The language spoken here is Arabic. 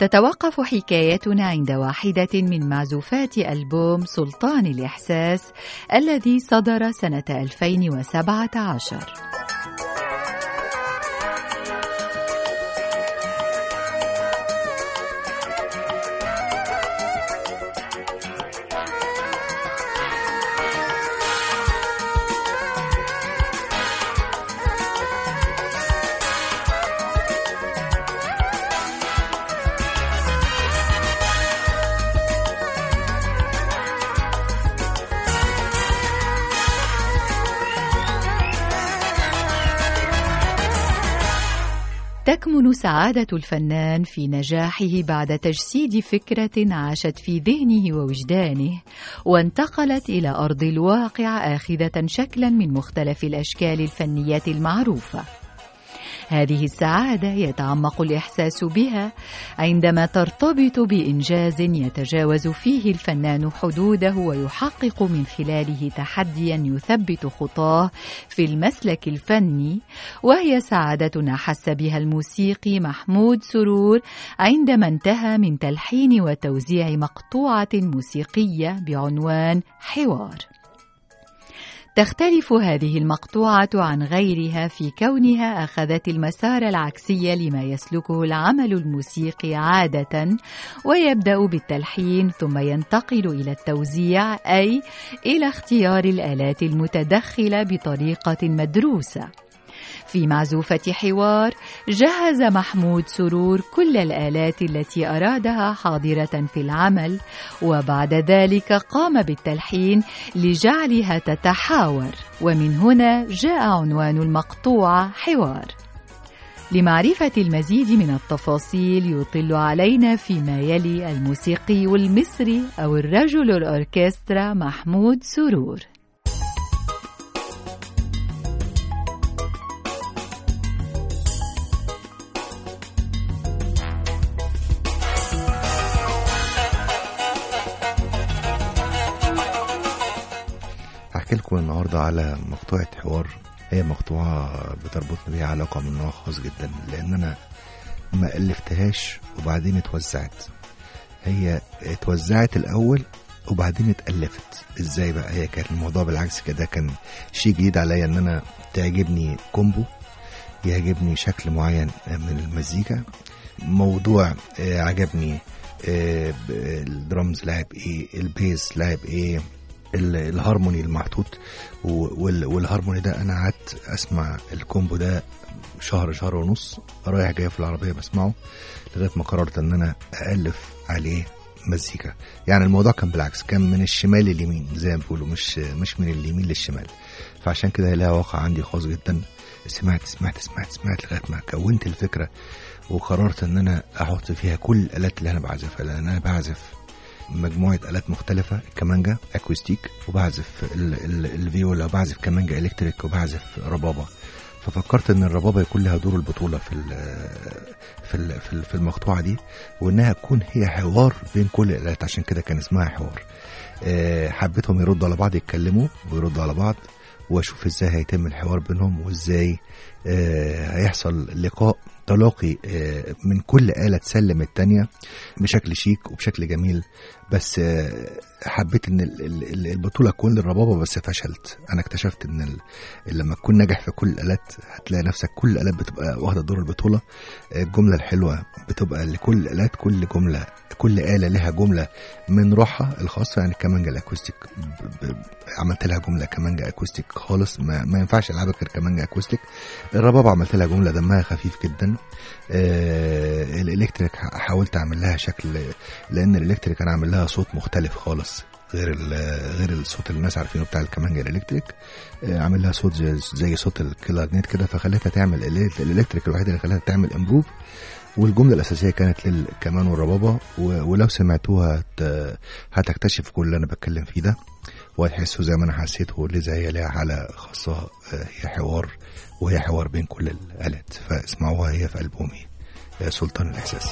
تتوقف حكايتنا عند واحدة من معزوفات ألبوم سلطان الإحساس الذي صدر سنة 2017 تكمن سعادة الفنان في نجاحه بعد تجسيد فكرة عاشت في ذهنه ووجدانه وانتقلت إلى أرض الواقع آخذة شكلا من مختلف الأشكال الفنية المعروفة. هذه السعادة يتعمق الإحساس بها عندما ترتبط بإنجاز يتجاوز فيه الفنان حدوده ويحقق من خلاله تحديا يثبت خطاه في المسلك الفني وهي سعادة حس بها الموسيقي محمود سرور عندما انتهى من تلحين وتوزيع مقطوعة موسيقية بعنوان حوار. تختلف هذه المقطوعة عن غيرها في كونها أخذت المسار العكسي لما يسلكه العمل الموسيقي عادة ويبدأ بالتلحين ثم ينتقل إلى التوزيع أي إلى اختيار الآلات المتدخلة بطريقة مدروسة. في معزوفة حوار جهز محمود سرور كل الآلات التي أرادها حاضرة في العمل وبعد ذلك قام بالتلحين لجعلها تتحاور. ومن هنا جاء عنوان المقطوعة حوار. لمعرفة المزيد من التفاصيل يطل علينا فيما يلي الموسيقي المصري أو الرجل الأوركسترا محمود سرور. هحكي لكم النهارده على مقطوعة حوار. هي مقطوعة بتربطني بيها علاقة من نوع خاص جدا لأن أنا ما ألفتهاش وبعدين اتوزعت. هي اتوزعت الأول وبعدين اتألفت. إزاي بقى؟ هي كان الموضوع بالعكس كده. كان شيء جديد عليا إن أنا تعجبني combo يعجبني شكل معين من المزيكا. موضوع آه، عجبني آه، الدرامز لعب إيه ال bass لعب إيه الهارموني المحطوط والهارموني ده أنا قعدت أسمع ال combo ده شهر شهر ونص رايح جاي في العربية بسمعه لغاية ما قررت إن أنا الف عليه مزيكا. يعني الموضوع كان بالعكس كان من الشمال لليمين زي ما بيقولوا مش مش من اليمين للشمال. فعشان كده هي لها واقع عندي خاص جدا. سمعت سمعت سمعت سمعت لغاية ما كونت الفكرة وقررت إن أنا أحط فيها كل الألات اللي أنا بعزفها لأن أنا بعزف مجموعة آلات مختلفة كمانجا أكوستيك وبعزف ال- ال- الفيولا وبعزف كمانجا إلكتريك وبعزف ربابة. ففكرت إن الربابة يكون لها دور البطولة في ال- في ال- في في المقطوعة دي وإنها تكون هي حوار بين كل الآلات عشان كده كان اسمها حوار. آه، حبيتهم يردوا على بعض يتكلموا ويردوا على بعض وأشوف إزاي هيتم الحوار بينهم وإزاي هيحصل لقاء تلاقي آه، من كل آلة تسلم التانية بشكل شيك وبشكل جميل. بس آه، حبيت إن ال- ال- ال- البطولة تكون للربابة بس فشلت. أنا اكتشفت إن لما تكون ناجح في كل الآلات هتلاقي نفسك كل الآلات بتبقى واخدة دور البطولة. آه، الجملة الحلوة بتبقى لكل الآلات كل جملة كل آلة لها جملة من روحها الخاصة. يعني كمانجا الأكوستيك عملت لها جملة كمانجا أكوستيك خالص. ما, ما ينفعش ألعبها غير كمانجا أكوستيك. الربابة عملت لها جملة دمها خفيف جدا. آه ال electric ح- حاولت أعمل لها شكل لأن ال electric أنا عامل لها صوت مختلف خالص غير غير الصوت اللي الناس عارفينه بتاع الكمانجا ال electric. آه عامل لها صوت زي, زي صوت الكلارنيت كده فخليتها تعمل ال electric الوحيد اللي خلاها تعمل improv. والجملة الأساسية كانت للكمان والربابة ولو سمعتوها هت- هتكتشف كل اللي أنا بتكلم فيه ده. وهتحسوا زي ما أنا حسيته لذا هي ليها حالة خاصة آه، هي حوار وهي حوار بين كل الآلات. فاسمعوها هي في ألبومي سلطان الإحساس.